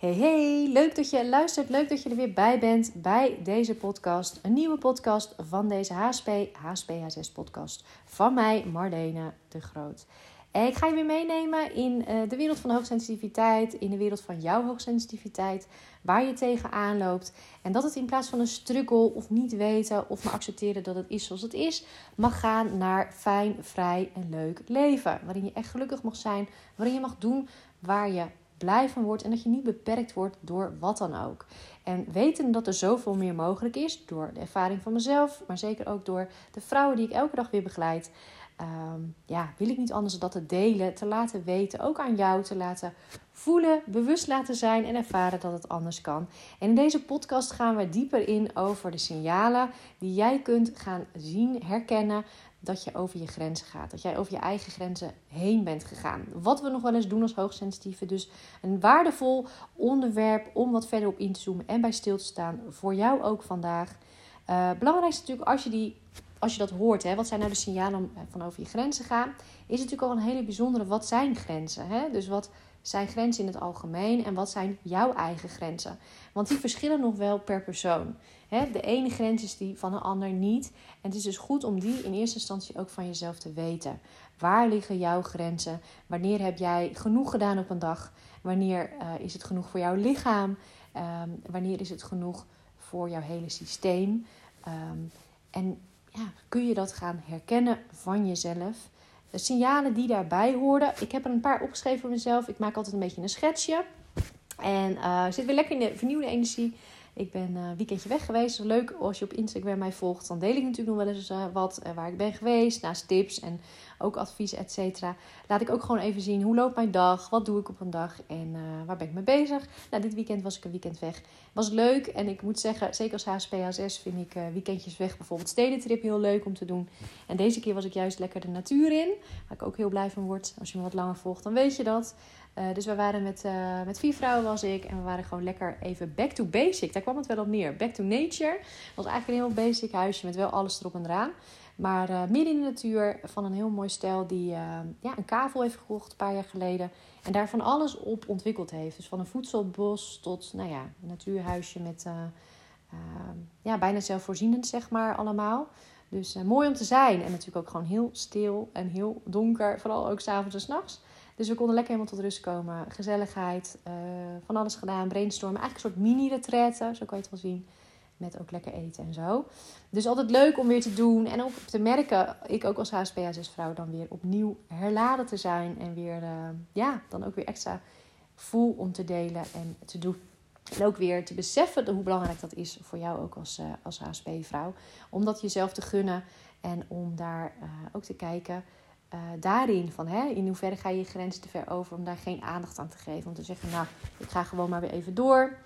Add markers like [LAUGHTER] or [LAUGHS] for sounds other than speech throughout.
Hey hey, leuk dat je luistert, leuk dat je er weer bij bent bij deze podcast. Een nieuwe podcast van deze HSP, HSP 6 podcast van mij, Marlene de Groot. En ik ga je weer meenemen in uh, de wereld van hoogsensitiviteit, in de wereld van jouw hoogsensitiviteit, waar je tegenaan loopt. En dat het in plaats van een struggle of niet weten of maar accepteren dat het is zoals het is, mag gaan naar fijn, vrij en leuk leven. Waarin je echt gelukkig mag zijn, waarin je mag doen waar je blij van wordt en dat je niet beperkt wordt door wat dan ook. En weten dat er zoveel meer mogelijk is door de ervaring van mezelf, maar zeker ook door de vrouwen die ik elke dag weer begeleid. Ehm, ja, wil ik niet anders dan dat te delen, te laten weten, ook aan jou te laten voelen, bewust laten zijn en ervaren dat het anders kan. En in deze podcast gaan we dieper in over de signalen die jij kunt gaan zien, herkennen dat je over je grenzen gaat. Dat jij over je eigen grenzen heen bent gegaan. Wat we nog wel eens doen als hoogsensitieve. Dus een waardevol onderwerp om wat verder op in te zoomen en bij stil te staan. Voor jou ook vandaag. Uh, belangrijk is natuurlijk als je, die, als je dat hoort. Hè, wat zijn nou de signalen eh, van over je grenzen gaan? Is natuurlijk al een hele bijzondere. Wat zijn grenzen? Hè? Dus wat zijn grenzen in het algemeen en wat zijn jouw eigen grenzen? Want die verschillen nog wel per persoon. De ene grens is die van een ander niet. En het is dus goed om die in eerste instantie ook van jezelf te weten. Waar liggen jouw grenzen? Wanneer heb jij genoeg gedaan op een dag? Wanneer uh, is het genoeg voor jouw lichaam? Um, wanneer is het genoeg voor jouw hele systeem? Um, en ja, kun je dat gaan herkennen van jezelf? De signalen die daarbij hoorden. Ik heb er een paar opgeschreven voor mezelf. Ik maak altijd een beetje een schetsje. En uh, zit weer lekker in de vernieuwde energie. Ik ben een weekendje weg geweest. Leuk als je op Instagram mij volgt. Dan deel ik natuurlijk nog wel eens uh, wat waar ik ben geweest. Naast tips en ook advies, et cetera. Laat ik ook gewoon even zien hoe loopt mijn dag. Wat doe ik op een dag en uh, waar ben ik mee bezig. Nou, dit weekend was ik een weekend weg. Was leuk en ik moet zeggen, zeker als HSP-HSS vind ik weekendjes weg. Bijvoorbeeld stedentrip heel leuk om te doen. En deze keer was ik juist lekker de natuur in. Waar ik ook heel blij van word. Als je me wat langer volgt, dan weet je dat. Uh, dus we waren met, uh, met vier vrouwen was ik. En we waren gewoon lekker even back to basic. Daar kwam het wel op neer. Back to nature. Het was eigenlijk een heel basic huisje met wel alles erop en eraan. Maar uh, midden in de natuur van een heel mooi stel die ja, een kavel heeft gekocht een paar jaar geleden. En daar van alles op ontwikkeld heeft. Dus van een voedselbos tot nou ja, een natuurhuisje met ja, bijna zelfvoorzienend zeg maar allemaal. Dus mooi om te zijn. En natuurlijk ook gewoon heel stil en heel donker. Vooral ook s'avonds en s'nachts. Dus we konden lekker helemaal tot rust komen. Gezelligheid, uh, van alles gedaan, brainstormen. Eigenlijk een soort mini-retraite, zo kan je het wel zien. Met ook lekker eten en zo. Dus altijd leuk om weer te doen. En ook te merken, ik ook als HSP-vrouw dan weer opnieuw herladen te zijn. En weer, uh, ja, dan ook weer extra voel om te delen en te doen. En ook weer te beseffen hoe belangrijk dat is voor jou ook als, uh, als HSP-vrouw. Om dat jezelf te gunnen en om daar ook te kijken uh, daarin van hè, in hoeverre ga je je grenzen te ver over om daar geen aandacht aan te geven. Om te zeggen, nou, ik ga gewoon maar weer even door.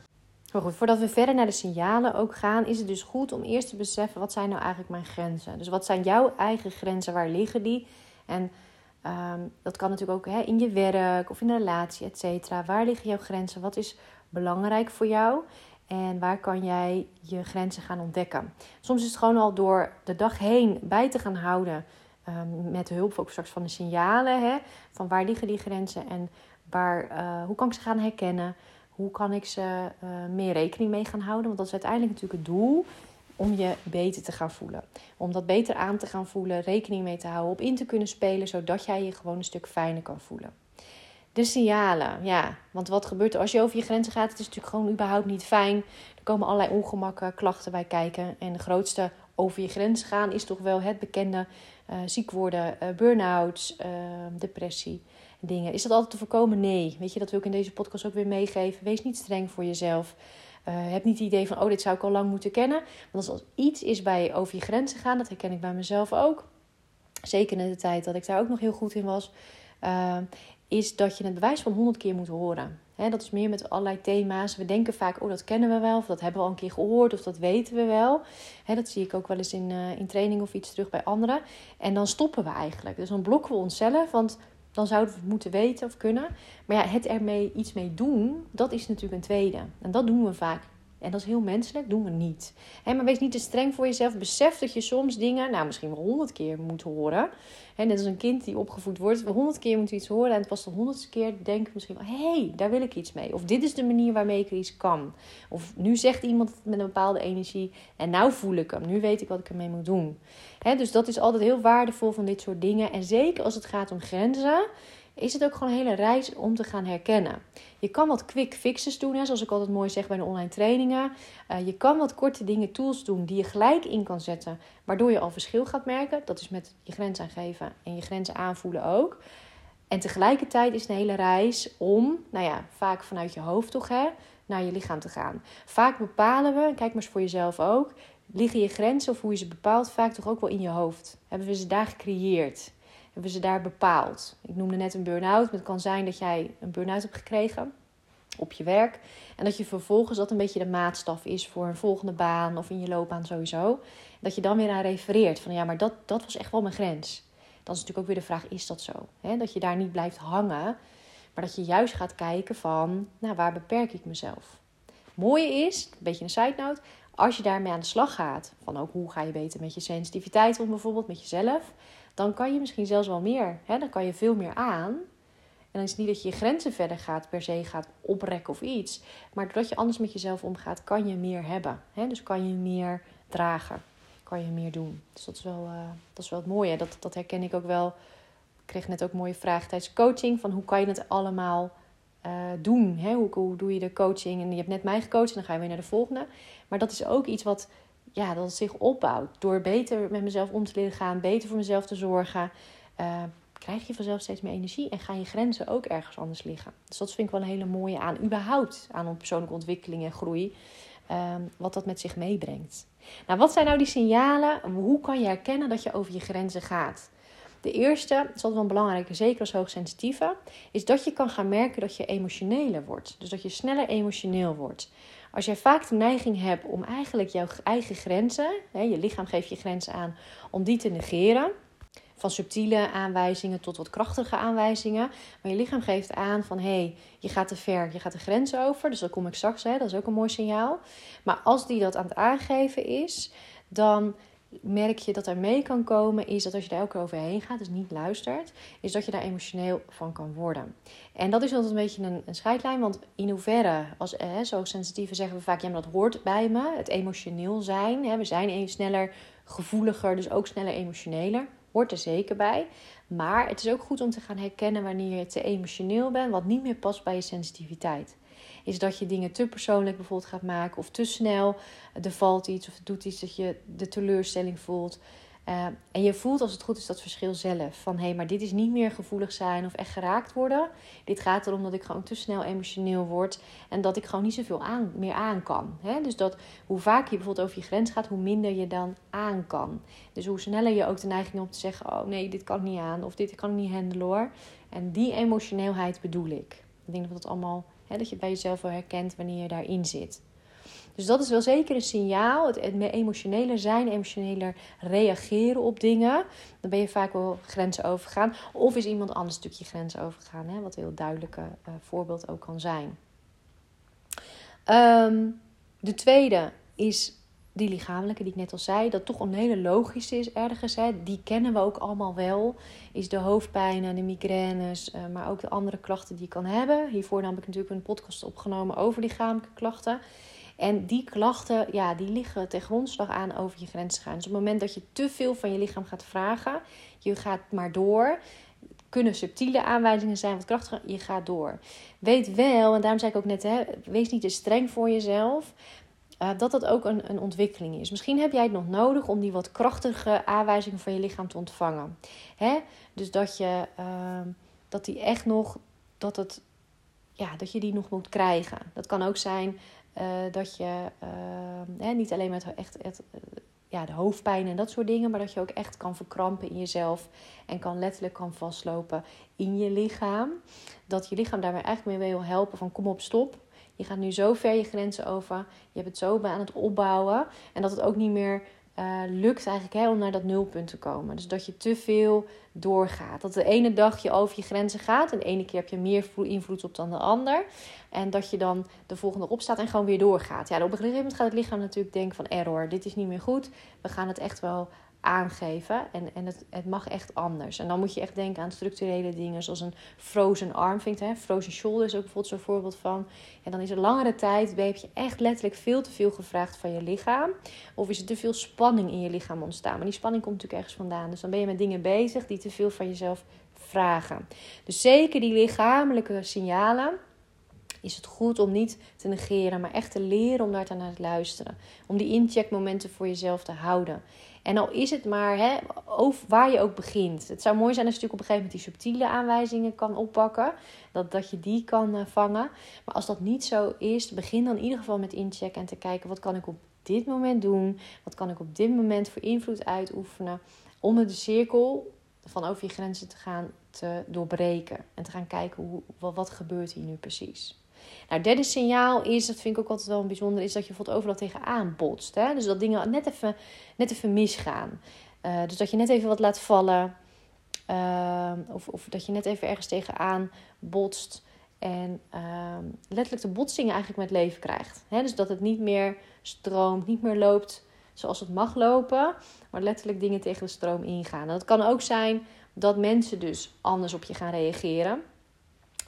Voordat we verder naar de signalen ook gaan, is het dus goed om eerst te beseffen wat zijn nou eigenlijk mijn grenzen. Dus wat zijn jouw eigen grenzen, waar liggen die? En um, dat kan natuurlijk ook hè, in je werk of in een relatie, et cetera. Waar liggen jouw grenzen? Wat is belangrijk voor jou? En waar kan jij je grenzen gaan ontdekken? Soms is het gewoon al door de dag heen bij te gaan houden Um, met hulp ook straks van de signalen. Hè, van waar liggen die grenzen en waar, uh, hoe kan ik ze gaan herkennen? Hoe kan ik ze uh, meer rekening mee gaan houden? Want dat is uiteindelijk natuurlijk het doel om je beter te gaan voelen. Om dat beter aan te gaan voelen, rekening mee te houden, op in te kunnen spelen, zodat jij je gewoon een stuk fijner kan voelen. De signalen, ja. Want wat gebeurt er als je over je grenzen gaat? Het is natuurlijk gewoon überhaupt niet fijn. Er komen allerlei ongemakken, klachten bij kijken. En de grootste over je grenzen gaan is toch wel het bekende uh, ziek worden, uh, burn-outs, uh, depressie, dingen. Is dat altijd te voorkomen? Nee. Weet je, dat wil ik in deze podcast ook weer meegeven. Wees niet streng voor jezelf. heb niet het idee van, oh, dit zou ik al lang moeten kennen. Want als iets is bij over je grenzen gaan, dat herken ik bij mezelf ook. Zeker in de tijd dat ik daar ook nog heel goed in was. is dat je het bewijs van honderd keer moet horen. He, dat is meer met allerlei thema's. We denken vaak, oh, dat kennen we wel, of dat hebben we al een keer gehoord, of dat weten we wel. He, dat zie ik ook wel eens in, uh, in training of iets terug bij anderen. En dan stoppen we eigenlijk. Dus dan blokken we onszelf, want dan zouden we het moeten weten of kunnen. Maar ja, het ermee iets mee doen, dat is natuurlijk een tweede. En dat doen we vaak En dat is heel menselijk, doen we niet. maar wees niet te streng voor jezelf. Besef dat je soms dingen, nou misschien wel honderd keer moet horen. He, net als een kind die opgevoed wordt. Honderd keer moet iets horen. En pas de honderdste keer denk ik misschien... hé, hey, daar wil ik iets mee. Of dit is de manier waarmee ik er iets kan. Of nu zegt iemand met een bepaalde energie... en nou voel ik hem. Nu weet ik wat ik ermee moet doen. dus dat is altijd heel waardevol van dit soort dingen. En zeker als het gaat om grenzen is het ook gewoon een hele reis om te gaan herkennen. Je kan wat quick fixes doen, hè, zoals ik altijd mooi zeg bij de online trainingen. Uh, je kan wat korte dingen, tools doen die je gelijk in kan zetten, waardoor je al verschil gaat merken. Dat is met je grens aangeven en je grenzen aanvoelen ook. En tegelijkertijd is het een hele reis om, nou ja, vaak vanuit je hoofd toch, hè, naar je lichaam te gaan. Vaak bepalen we, kijk maar eens voor jezelf ook, liggen je grenzen of hoe je ze bepaalt vaak toch ook wel in je hoofd. Hebben we ze daar gecreëerd? Hebben ze daar bepaald. Ik noemde net een burn-out. Het kan zijn dat jij een burn-out hebt gekregen op je werk. En dat je vervolgens dat een beetje de maatstaf is voor een volgende baan of in je loopbaan sowieso. Dat je dan weer aan refereert van ja, maar dat, dat was echt wel mijn grens. Dan is natuurlijk ook weer de vraag, is dat zo? dat je daar niet blijft hangen, maar dat je juist gaat kijken van, nou, waar beperk ik mezelf? mooie is, een beetje een side note, als je daarmee aan de slag gaat, van ook hoe ga je beter met je sensitiviteit om bijvoorbeeld, met jezelf, dan kan je misschien zelfs wel meer. Hè? Dan kan je veel meer aan. En dan is het niet dat je je grenzen verder gaat, per se gaat oprekken of iets. Maar doordat je anders met jezelf omgaat, kan je meer hebben. Hè? Dus kan je meer dragen. Kan je meer doen. Dus dat is wel, uh, dat is wel het mooie. Dat, dat herken ik ook wel. Ik kreeg net ook een mooie vraag tijdens coaching. Van hoe kan je het allemaal uh, doen? Hè? Hoe, hoe doe je de coaching? En je hebt net mij gecoacht en dan ga je weer naar de volgende. Maar dat is ook iets wat ja, dat het zich opbouwt. Door beter met mezelf om te leren gaan, beter voor mezelf te zorgen, uh, krijg je vanzelf steeds meer energie en gaan je grenzen ook ergens anders liggen. Dus dat vind ik wel een hele mooie aan, überhaupt aan persoonlijke ontwikkeling en groei. Uh, wat dat met zich meebrengt. Nou, wat zijn nou die signalen? Hoe kan je herkennen dat je over je grenzen gaat? De eerste, dat is altijd wel belangrijk, zeker als hoogsensitieve, is dat je kan gaan merken dat je emotioneler wordt. Dus dat je sneller emotioneel wordt. Als jij vaak de neiging hebt om eigenlijk jouw eigen grenzen, hè, je lichaam geeft je grenzen aan, om die te negeren. Van subtiele aanwijzingen tot wat krachtige aanwijzingen. Maar je lichaam geeft aan van hé, hey, je gaat te ver, je gaat de grens over. Dus dat kom ik straks, hè, dat is ook een mooi signaal. Maar als die dat aan het aangeven is, dan merk je dat er mee kan komen, is dat als je daar elke keer overheen gaat, dus niet luistert, is dat je daar emotioneel van kan worden. En dat is altijd een beetje een, een scheidlijn, want in hoeverre, als eh, zo sensitieve zeggen we vaak, ja, maar dat hoort bij me, het emotioneel zijn. Hè, we zijn even sneller gevoeliger, dus ook sneller emotioneler. Hoort er zeker bij. Maar het is ook goed om te gaan herkennen wanneer je te emotioneel bent, wat niet meer past bij je sensitiviteit is dat je dingen te persoonlijk bijvoorbeeld gaat maken of te snel. Er valt iets of het doet iets dat je de teleurstelling voelt. Uh, en je voelt als het goed is dat verschil zelf. Van hé, hey, maar dit is niet meer gevoelig zijn of echt geraakt worden. Dit gaat erom dat ik gewoon te snel emotioneel word. En dat ik gewoon niet zoveel aan, meer aan kan. Hè? Dus dat hoe vaak je bijvoorbeeld over je grens gaat, hoe minder je dan aan kan. Dus hoe sneller je ook de neiging om te zeggen: Oh nee, dit kan niet aan. Of dit kan ik niet handelen hoor. En die emotioneelheid bedoel ik. Ik denk dat dat allemaal dat je bij jezelf wel herkent wanneer je daarin zit. Dus dat is wel zeker een signaal. Het, het emotioneler zijn, emotioneler reageren op dingen. Dan ben je vaak wel grenzen overgegaan. Of is iemand anders stukje grenzen overgegaan. Hè? Wat een heel duidelijke uh, voorbeeld ook kan zijn. Um, de tweede is die lichamelijke die ik net al zei, dat toch een hele logische is ergens. Hè, die kennen we ook allemaal wel. Is de hoofdpijn, de migraines, uh, maar ook de andere klachten die je kan hebben. Hiervoor heb ik natuurlijk een podcast opgenomen over lichamelijke klachten. En die klachten, ja, die liggen ten grondslag aan over je grenzen gaan. Dus op het moment dat je te veel van je lichaam gaat vragen, je gaat maar door kunnen subtiele aanwijzingen zijn, wat krachtiger, je gaat door. Weet wel, en daarom zei ik ook net, hè, wees niet te streng voor jezelf. Uh, dat dat ook een, een ontwikkeling is. Misschien heb jij het nog nodig om die wat krachtige aanwijzingen van je lichaam te ontvangen. Hè? Dus dat je uh, dat die echt nog, dat, het, ja, dat je die nog moet krijgen. Dat kan ook zijn uh, dat je ehm, niet alleen met echt, echt ja, de hoofdpijn en dat soort dingen, maar dat je ook echt kan verkrampen in jezelf en kan letterlijk kan vastlopen in je lichaam. Dat je lichaam daarmee eigenlijk mee wil helpen van kom op stop je gaat nu zo ver je grenzen over. Je hebt het zo aan het opbouwen. En dat het ook niet meer uh, lukt eigenlijk hè, om naar dat nulpunt te komen. Dus dat je te veel doorgaat. Dat de ene dag je over je grenzen gaat en de ene keer heb je meer invloed op dan de ander. En dat je dan de volgende opstaat en gewoon weer doorgaat. Ja, op een gegeven moment gaat het lichaam natuurlijk denken van error, dit is niet meer goed. We gaan het echt wel aangeven. En, en het, het mag echt anders. En dan moet je echt denken aan structurele dingen, zoals een frozen arm. Vindt, hè? Frozen shoulder is ook bijvoorbeeld zo'n voorbeeld van. En dan is er langere tijd, heb je echt letterlijk veel te veel gevraagd van je lichaam. Of is er te veel spanning in je lichaam ontstaan. Maar die spanning komt natuurlijk ergens vandaan. Dus dan ben je met dingen bezig die te veel van jezelf vragen. Dus zeker die lichamelijke signalen is het goed om niet te negeren, maar echt te leren om daar naar te luisteren. Om die incheckmomenten voor jezelf te houden. En al is het maar hè, waar je ook begint. Het zou mooi zijn als je natuurlijk op een gegeven moment die subtiele aanwijzingen kan oppakken. Dat, dat je die kan uh, vangen. Maar als dat niet zo is, begin dan in ieder geval met inchecken en te kijken wat kan ik op dit moment doen. Wat kan ik op dit moment voor invloed uitoefenen. Om de cirkel van over je grenzen te gaan te doorbreken. En te gaan kijken hoe, wat, wat gebeurt hier nu precies. Nou, derde signaal is, dat vind ik ook altijd wel bijzonder, is dat je bijvoorbeeld overal tegenaan botst. Hè? Dus dat dingen net even, net even misgaan. Uh, dus dat je net even wat laat vallen. Uh, of, of dat je net even ergens tegenaan botst. En uh, letterlijk de botsingen eigenlijk met leven krijgt. Hè? Dus dat het niet meer stroomt, niet meer loopt zoals het mag lopen. Maar letterlijk dingen tegen de stroom ingaan. En dat kan ook zijn dat mensen dus anders op je gaan reageren.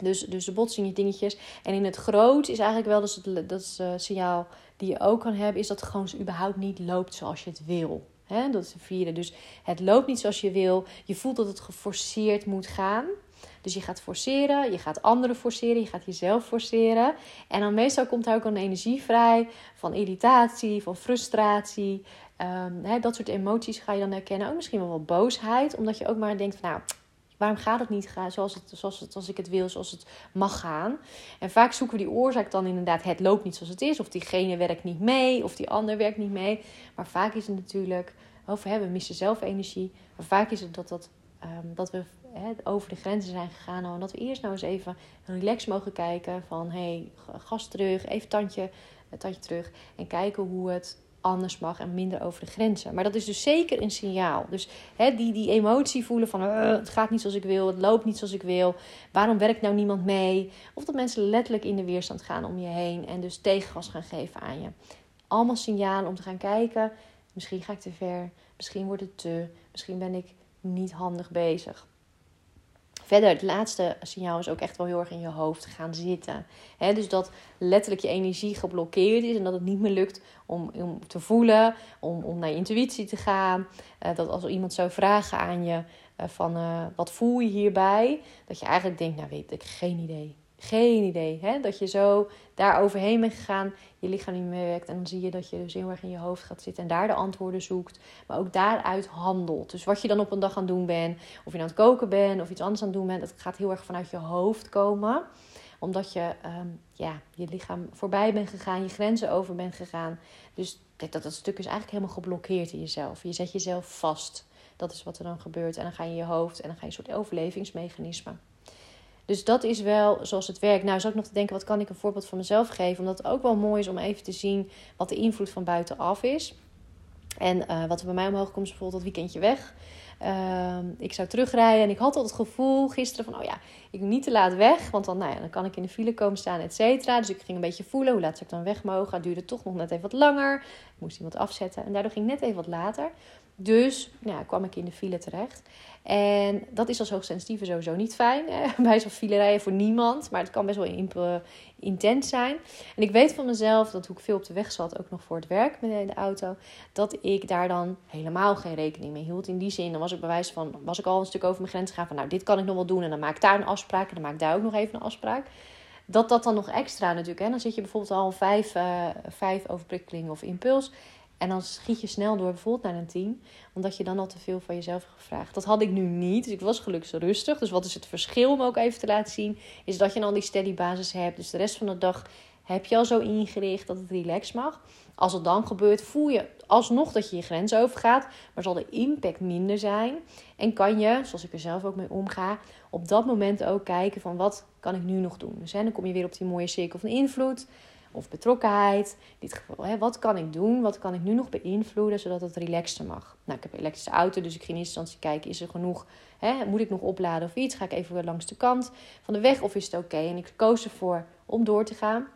Dus, dus de botsingen, dingetjes. En in het groot is eigenlijk wel, dus dat is het signaal die je ook kan hebben, is dat het gewoon überhaupt niet loopt zoals je het wil. He, dat is de vierde. Dus het loopt niet zoals je wil. Je voelt dat het geforceerd moet gaan. Dus je gaat forceren, je gaat anderen forceren, je gaat jezelf forceren. En dan meestal komt daar ook een energie vrij van irritatie, van frustratie. Um, dat soort emoties ga je dan herkennen. Ook misschien wel boosheid, omdat je ook maar denkt van nou Waarom gaat het niet zoals, het, zoals, het, zoals ik het wil, zoals het mag gaan? En vaak zoeken we die oorzaak dan inderdaad, het loopt niet zoals het is. Of diegene werkt niet mee, of die ander werkt niet mee. Maar vaak is het natuurlijk, of we missen zelf energie. Maar vaak is het dat, dat, um, dat we over de grenzen zijn gegaan. En dat we eerst nou eens even relax mogen kijken van, hé, hey, gas terug, even tandje, tandje terug. En kijken hoe het anders mag en minder over de grenzen. Maar dat is dus zeker een signaal. Dus hè, die, die emotie voelen van uh, het gaat niet zoals ik wil, het loopt niet zoals ik wil, waarom werkt nou niemand mee? Of dat mensen letterlijk in de weerstand gaan om je heen en dus tegengas gaan geven aan je. Allemaal signalen om te gaan kijken. Misschien ga ik te ver, misschien wordt het te, misschien ben ik niet handig bezig. Verder, het laatste signaal is ook echt wel heel erg in je hoofd gaan zitten. dus dat letterlijk je energie geblokkeerd is en dat het niet meer lukt om, om te voelen, om, om naar je intuïtie te gaan. Uh, dat als iemand zou vragen aan je uh, van uh, wat voel je hierbij, dat je eigenlijk denkt, nou weet ik, geen idee. Geen idee. Hè? Dat je zo daar overheen bent gegaan, je lichaam niet meer werkt. En dan zie je dat je dus heel erg in je hoofd gaat zitten en daar de antwoorden zoekt. Maar ook daaruit handelt. Dus wat je dan op een dag aan het doen bent, of je aan het koken bent of iets anders aan het doen bent, dat gaat heel erg vanuit je hoofd komen. Omdat je um, ja, je lichaam voorbij bent gegaan, je grenzen over bent gegaan. Dus dat, dat stuk is eigenlijk helemaal geblokkeerd in jezelf. Je zet jezelf vast. Dat is wat er dan gebeurt. En dan ga je in je hoofd en dan ga je een soort overlevingsmechanisme. Dus dat is wel zoals het werkt. Nou, zou ik nog te denken, wat kan ik een voorbeeld van mezelf geven? Omdat het ook wel mooi is om even te zien wat de invloed van buitenaf is. En uh, wat er bij mij omhoog komt, is bijvoorbeeld dat weekendje weg. Uh, ik zou terugrijden en ik had al het gevoel gisteren van, oh ja, ik moet niet te laat weg. Want dan, nou ja, dan kan ik in de file komen staan, et cetera. Dus ik ging een beetje voelen, hoe laat zou ik dan weg mogen? Het duurde toch nog net even wat langer. Ik moest iemand afzetten en daardoor ging ik net even wat later. Dus ja, kwam ik in de file terecht. En dat is als hoogsensitieve sowieso niet fijn. Bij [LAUGHS] zo'n file rijden voor niemand. Maar het kan best wel intens zijn. En ik weet van mezelf dat hoe ik veel op de weg zat, ook nog voor het werk met de auto, dat ik daar dan helemaal geen rekening mee hield. In die zin, dan was ik bewijs van, was ik al een stuk over mijn grens gegaan van, nou, dit kan ik nog wel doen. En dan maak ik daar een afspraak en dan maak ik daar ook nog even een afspraak. Dat dat dan nog extra natuurlijk. Hè? Dan zit je bijvoorbeeld al vijf, uh, vijf overprikkelingen of impuls. En dan schiet je snel door bijvoorbeeld naar een 10, omdat je dan al te veel van jezelf gevraagd. Dat had ik nu niet, dus ik was gelukkig zo rustig. Dus wat is het verschil om ook even te laten zien, is dat je dan die steady basis hebt. Dus de rest van de dag heb je al zo ingericht dat het relax mag. Als het dan gebeurt, voel je alsnog dat je je grens overgaat, maar zal de impact minder zijn. En kan je, zoals ik er zelf ook mee omga, op dat moment ook kijken van wat kan ik nu nog doen. Dus dan kom je weer op die mooie cirkel van invloed of betrokkenheid. In dit geval, hè, wat kan ik doen? Wat kan ik nu nog beïnvloeden zodat het relaxter mag? Nou, ik heb een elektrische auto, dus ik ging in eerste instantie kijken: is er genoeg? Hè, moet ik nog opladen of iets? Ga ik even weer langs de kant van de weg of is het oké? En ik koos ervoor om door te gaan.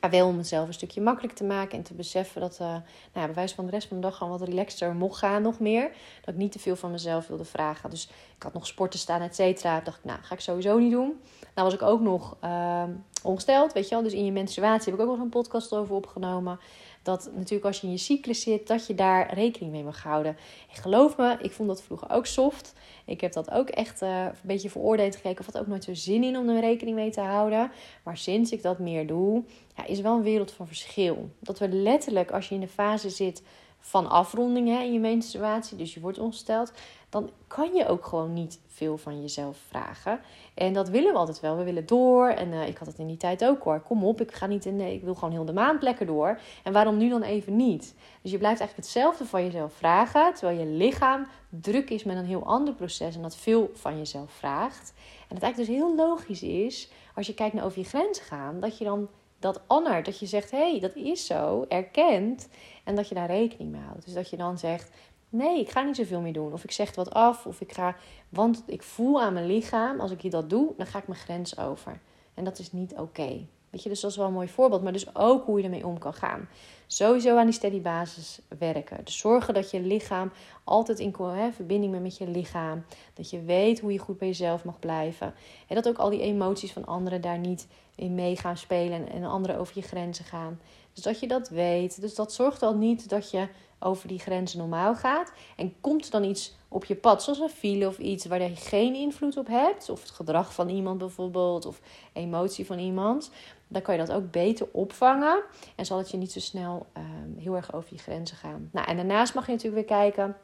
Maar wel om mezelf een stukje makkelijk te maken en te beseffen dat uh, nou ja, bij wijze van de rest van de dag gewoon wat relaxter mocht gaan, nog meer. Dat ik niet te veel van mezelf wilde vragen. Dus ik had nog sporten staan, et cetera. dacht ik, nou, ga ik sowieso niet doen. Nou was ik ook nog uh, ongesteld, weet je wel. Dus in je menstruatie heb ik ook nog een podcast over opgenomen. Dat natuurlijk als je in je cyclus zit, dat je daar rekening mee mag houden. En geloof me, ik vond dat vroeger ook soft. Ik heb dat ook echt uh, een beetje veroordeeld gekeken. Of had ook nooit zo zin in om er rekening mee te houden. Maar sinds ik dat meer doe, ja, is wel een wereld van verschil. Dat we letterlijk, als je in de fase zit van afronding hè, in je menstruatie, dus je wordt ongesteld, dan kan je ook gewoon niet veel van jezelf vragen. En dat willen we altijd wel. We willen door. En uh, ik had het in die tijd ook hoor. Kom op, ik ga niet in. Nee, ik wil gewoon heel de maand lekker door. En waarom nu dan even niet? Dus je blijft eigenlijk hetzelfde van jezelf vragen. Terwijl je lichaam druk is met een heel ander proces. En dat veel van jezelf vraagt. En het eigenlijk dus heel logisch is. Als je kijkt naar over je grenzen gaan. Dat je dan dat honor, dat je zegt, hé, hey, dat is zo, erkent. En dat je daar rekening mee houdt. Dus dat je dan zegt, nee, ik ga niet zoveel meer doen. Of ik zeg wat af, of ik ga, want ik voel aan mijn lichaam, als ik dat doe, dan ga ik mijn grens over. En dat is niet oké. Weet je, dus dat is wel een mooi voorbeeld. Maar dus ook hoe je ermee om kan gaan. Sowieso aan die steady basis werken. Dus zorgen dat je lichaam altijd in hè, verbinding bent met je lichaam. Dat je weet hoe je goed bij jezelf mag blijven. En dat ook al die emoties van anderen daar niet in mee gaan spelen. En anderen over je grenzen gaan. Dus dat je dat weet. Dus dat zorgt al niet dat je over die grenzen normaal gaat. En komt dan iets op je pad, zoals een file of iets waar je geen invloed op hebt, of het gedrag van iemand bijvoorbeeld, of emotie van iemand, dan kan je dat ook beter opvangen. En zal het je niet zo snel ehm, heel erg over je grenzen gaan. Nou, en daarnaast mag je natuurlijk weer kijken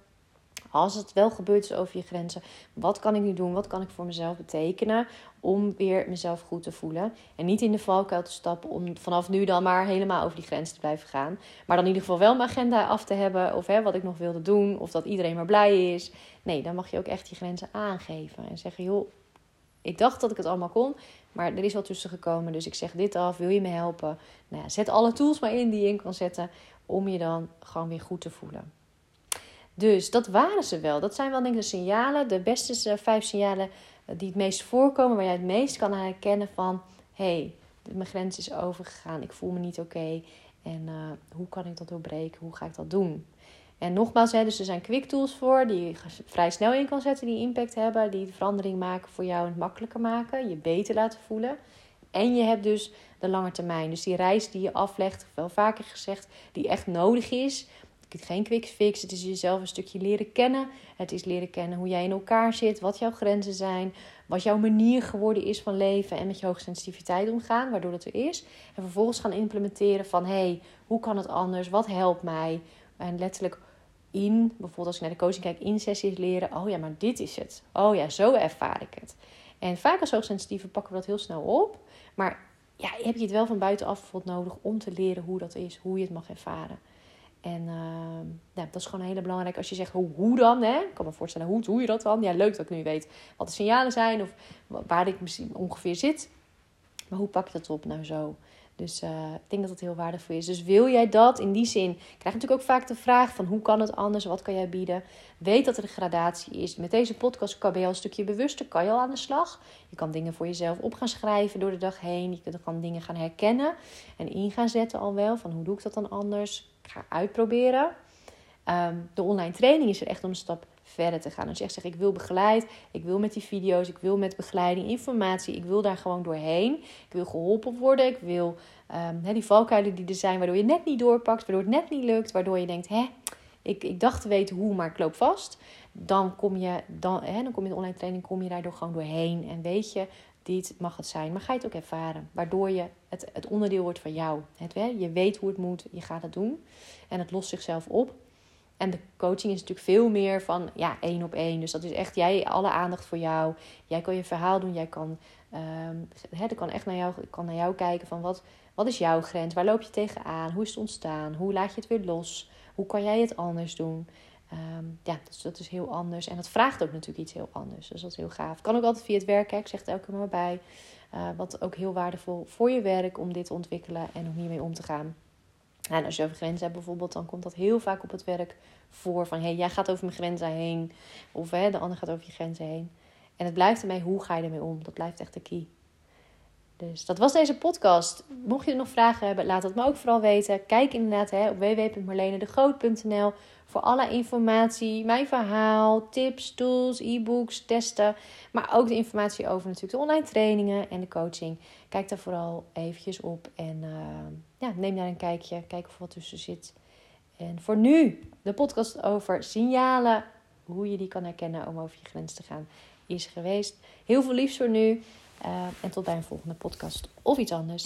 als het wel gebeurt is over je grenzen, wat kan ik nu doen? Wat kan ik voor mezelf betekenen om weer mezelf goed te voelen? En niet in de valkuil te stappen om vanaf nu dan maar helemaal over die grens te blijven gaan. Maar dan in ieder geval wel mijn agenda af te hebben of hè, wat ik nog wilde doen of dat iedereen maar blij is. Nee, dan mag je ook echt je grenzen aangeven en zeggen, joh, ik dacht dat ik het allemaal kon, maar er is wat tussen gekomen. Dus ik zeg dit af, wil je me helpen? Nou ja, zet alle tools maar in die je in kan zetten om je dan gewoon weer goed te voelen. Dus dat waren ze wel. Dat zijn wel denk ik de signalen, de beste vijf signalen eh, die het meest voorkomen, waar jij het meest kan herkennen van hé, hey, mijn grens is overgegaan, ik voel me niet oké. en uh, hoe kan ik dat doorbreken? Hoe ga ik dat doen? En nogmaals, hè, dus er zijn quick tools voor die je vrij snel in kan zetten, die impact hebben, die de verandering maken voor jou en het makkelijker maken, je beter laten voelen. En je hebt dus de lange termijn. Dus die reis die je aflegt, wel vaker gezegd, die echt nodig is geen quick fix. Het is jezelf een stukje leren kennen. Het is leren kennen hoe jij in elkaar zit, wat jouw grenzen zijn, wat jouw manier geworden is van leven en met je hoogsensitiviteit omgaan, waardoor dat er is. En vervolgens gaan implementeren van hé, hey, hoe kan het anders? Wat helpt mij? En letterlijk in, bijvoorbeeld als ik naar de coaching kijk, in sessies leren. Oh ja, maar dit is het. Oh ja, zo ervaar ik het. En vaak als hoogsensitieve pakken we dat heel snel op. Maar ja, heb je het wel van buitenaf nodig om te leren hoe dat is, hoe je het mag ervaren. En ja, dat is gewoon heel belangrijk. Als je zegt, hoe, hoe dan? Hè? Ik kan me voorstellen, hoe doe je dat dan? Ja, leuk dat ik nu weet wat de signalen zijn of waar ik misschien ongeveer zit. Maar hoe pak je dat op nou zo? Dus uh, ik denk dat het heel waardevol is. Dus wil jij dat in die zin? Krijg je natuurlijk ook vaak de vraag van hoe kan het anders? Wat kan jij bieden? Weet dat er een gradatie is. Met deze podcast kan je al een stukje bewuster. Kan je al aan de slag. Je kan dingen voor jezelf op gaan schrijven door de dag heen. Je kan dingen gaan herkennen en in gaan zetten al wel. Van hoe doe ik dat dan anders? Ga uitproberen. Ehm, de online training is er echt om een stap verder te gaan. Je echt zegt, ik wil begeleid, ik wil met die video's, ik wil met begeleiding, informatie, ik wil daar gewoon doorheen. Ik wil geholpen worden, ik wil um, die valkuilen die er zijn, waardoor je net niet doorpakt, waardoor het net niet lukt, waardoor je denkt, hè, ik, ik dacht te weten hoe, maar ik loop vast. Dan kom je, dan, dan kom je in de online training, kom je daardoor gewoon doorheen. En weet je, dit mag het zijn. Maar ga je het ook ervaren. Waardoor je het, het onderdeel wordt van jou. Het, je weet hoe het moet, je gaat het doen. En het lost zichzelf op. En de coaching is natuurlijk veel meer van ja, één op één. Dus dat is echt jij, alle aandacht voor jou. Jij kan je verhaal doen. Jij kan, um, hè, kan echt naar jou, kan naar jou kijken van wat, wat is jouw grens? Waar loop je tegenaan? Hoe is het ontstaan? Hoe laat je het weer los? Hoe kan jij het anders doen? Ehm, ja, dus dat is heel anders. En dat vraagt ook natuurlijk iets heel anders. Dus dat is heel gaaf. Kan ook altijd via het werk, ik zeg elke maar bij. Uh, wat ook heel waardevol voor je werk om dit te ontwikkelen en om hiermee om te gaan. En als je over grenzen hebt bijvoorbeeld, dan komt dat heel vaak op het werk voor. Van hé, hey, jij gaat over mijn grenzen heen. Of hè, de ander gaat over je grenzen heen. En het blijft ermee, hoe ga je ermee om? Dat blijft echt de key. Dus dat was deze podcast. Mocht je nog vragen hebben, laat het me ook vooral weten. Kijk inderdaad hè, op www.marlenedegroot.nl voor alle informatie, mijn verhaal, tips, tools, e-books, testen. Maar ook de informatie over natuurlijk de online trainingen en de coaching. Kijk daar vooral eventjes op en uh, ja, neem daar een kijkje. Kijk of wat tussen zit. En voor nu de podcast over signalen, hoe je die kan herkennen om over je grens te gaan, is geweest. Heel veel liefs voor nu. Uh, en tot bij een volgende podcast of iets anders.